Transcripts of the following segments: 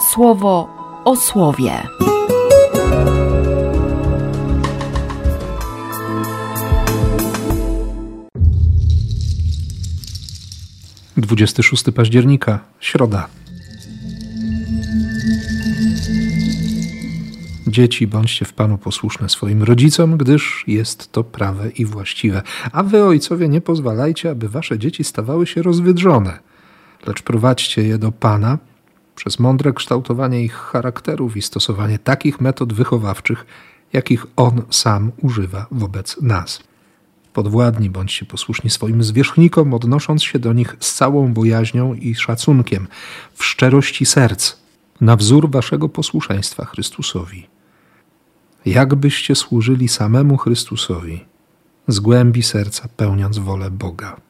słowo o słowie. Dwudziesty szósty października, środa. Dzieci, bądźcie w Panu posłuszne swoim rodzicom, gdyż jest to prawe i właściwe. A wy, ojcowie, nie pozwalajcie, aby wasze dzieci stawały się rozwydrzone, lecz prowadźcie je do Pana przez mądre kształtowanie ich charakterów i stosowanie takich metod wychowawczych, jakich On sam używa wobec nas. Podwładni bądźcie posłuszni swoim zwierzchnikom, odnosząc się do nich z całą bojaźnią i szacunkiem, w szczerości serc, na wzór waszego posłuszeństwa Chrystusowi jakbyście służyli samemu Chrystusowi, z głębi serca pełniąc wolę Boga.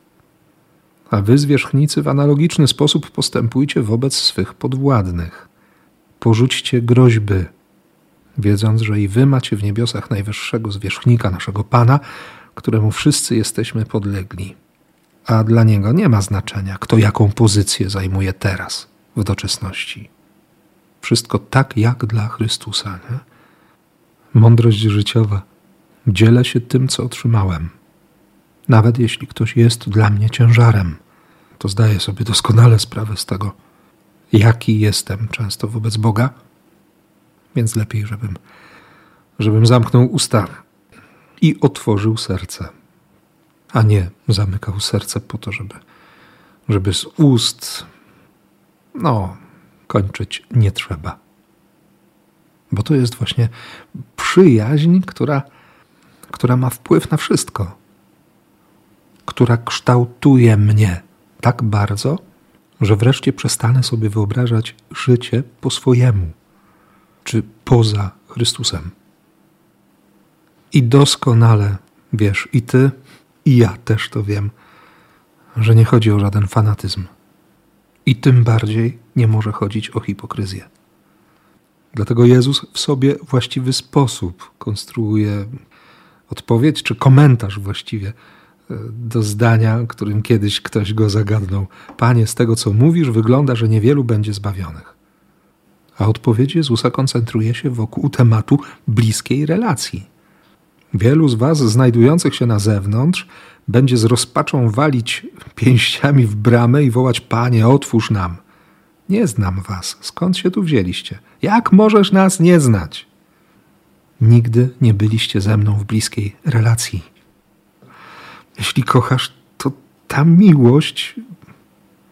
A wy, zwierzchnicy, w analogiczny sposób postępujcie wobec swych podwładnych. Porzućcie groźby, wiedząc, że i wy macie w niebiosach najwyższego zwierzchnika, naszego Pana, któremu wszyscy jesteśmy podlegli. A dla niego nie ma znaczenia, kto jaką pozycję zajmuje teraz, w doczesności. Wszystko tak jak dla Chrystusa. Nie? mądrość życiowa. Dzielę się tym, co otrzymałem. Nawet jeśli ktoś jest dla mnie ciężarem, to zdaję sobie doskonale sprawę z tego, jaki jestem często wobec Boga, więc lepiej, żebym, żebym zamknął usta i otworzył serce, a nie zamykał serce po to, żeby, żeby z ust, no, kończyć nie trzeba. Bo to jest właśnie przyjaźń, która, która ma wpływ na wszystko, która kształtuje mnie tak bardzo, że wreszcie przestanę sobie wyobrażać życie po swojemu, czy poza Chrystusem. I doskonale wiesz, i ty, i ja też to wiem, że nie chodzi o żaden fanatyzm. I tym bardziej nie może chodzić o hipokryzję. Dlatego Jezus w sobie właściwy sposób konstruuje odpowiedź czy komentarz właściwie do zdania, którym kiedyś ktoś go zagadnął. Panie, z tego co mówisz, wygląda, że niewielu będzie zbawionych. A odpowiedź Jezusa koncentruje się wokół tematu bliskiej relacji. Wielu z Was znajdujących się na zewnątrz będzie z rozpaczą walić pięściami w bramę i wołać: Panie, otwórz nam. Nie znam was. Skąd się tu wzięliście? Jak możesz nas nie znać? Nigdy nie byliście ze mną w bliskiej relacji. Jeśli kochasz, to ta miłość,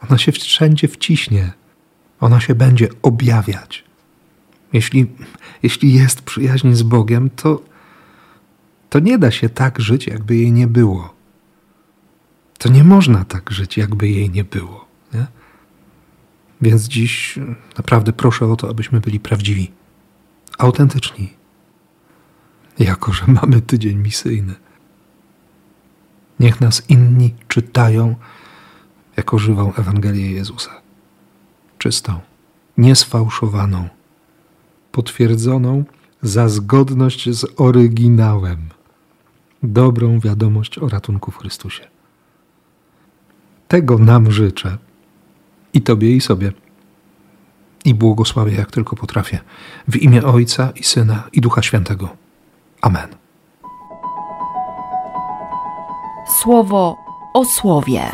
ona się wszędzie wciśnie. Ona się będzie objawiać. Jeśli, jeśli jest przyjaźń z Bogiem, to, to nie da się tak żyć, jakby jej nie było. To nie można tak żyć, jakby jej nie było. Nie? Więc dziś naprawdę proszę o to, abyśmy byli prawdziwi, autentyczni, jako że mamy tydzień misyjny. Niech nas inni czytają jako żywą Ewangelię Jezusa. Czystą, niesfałszowaną, potwierdzoną za zgodność z oryginałem, dobrą wiadomość o ratunku w Chrystusie. Tego nam życzę i Tobie, i sobie. I błogosławię, jak tylko potrafię. W imię Ojca i Syna i Ducha Świętego. Amen. Słowo o słowie.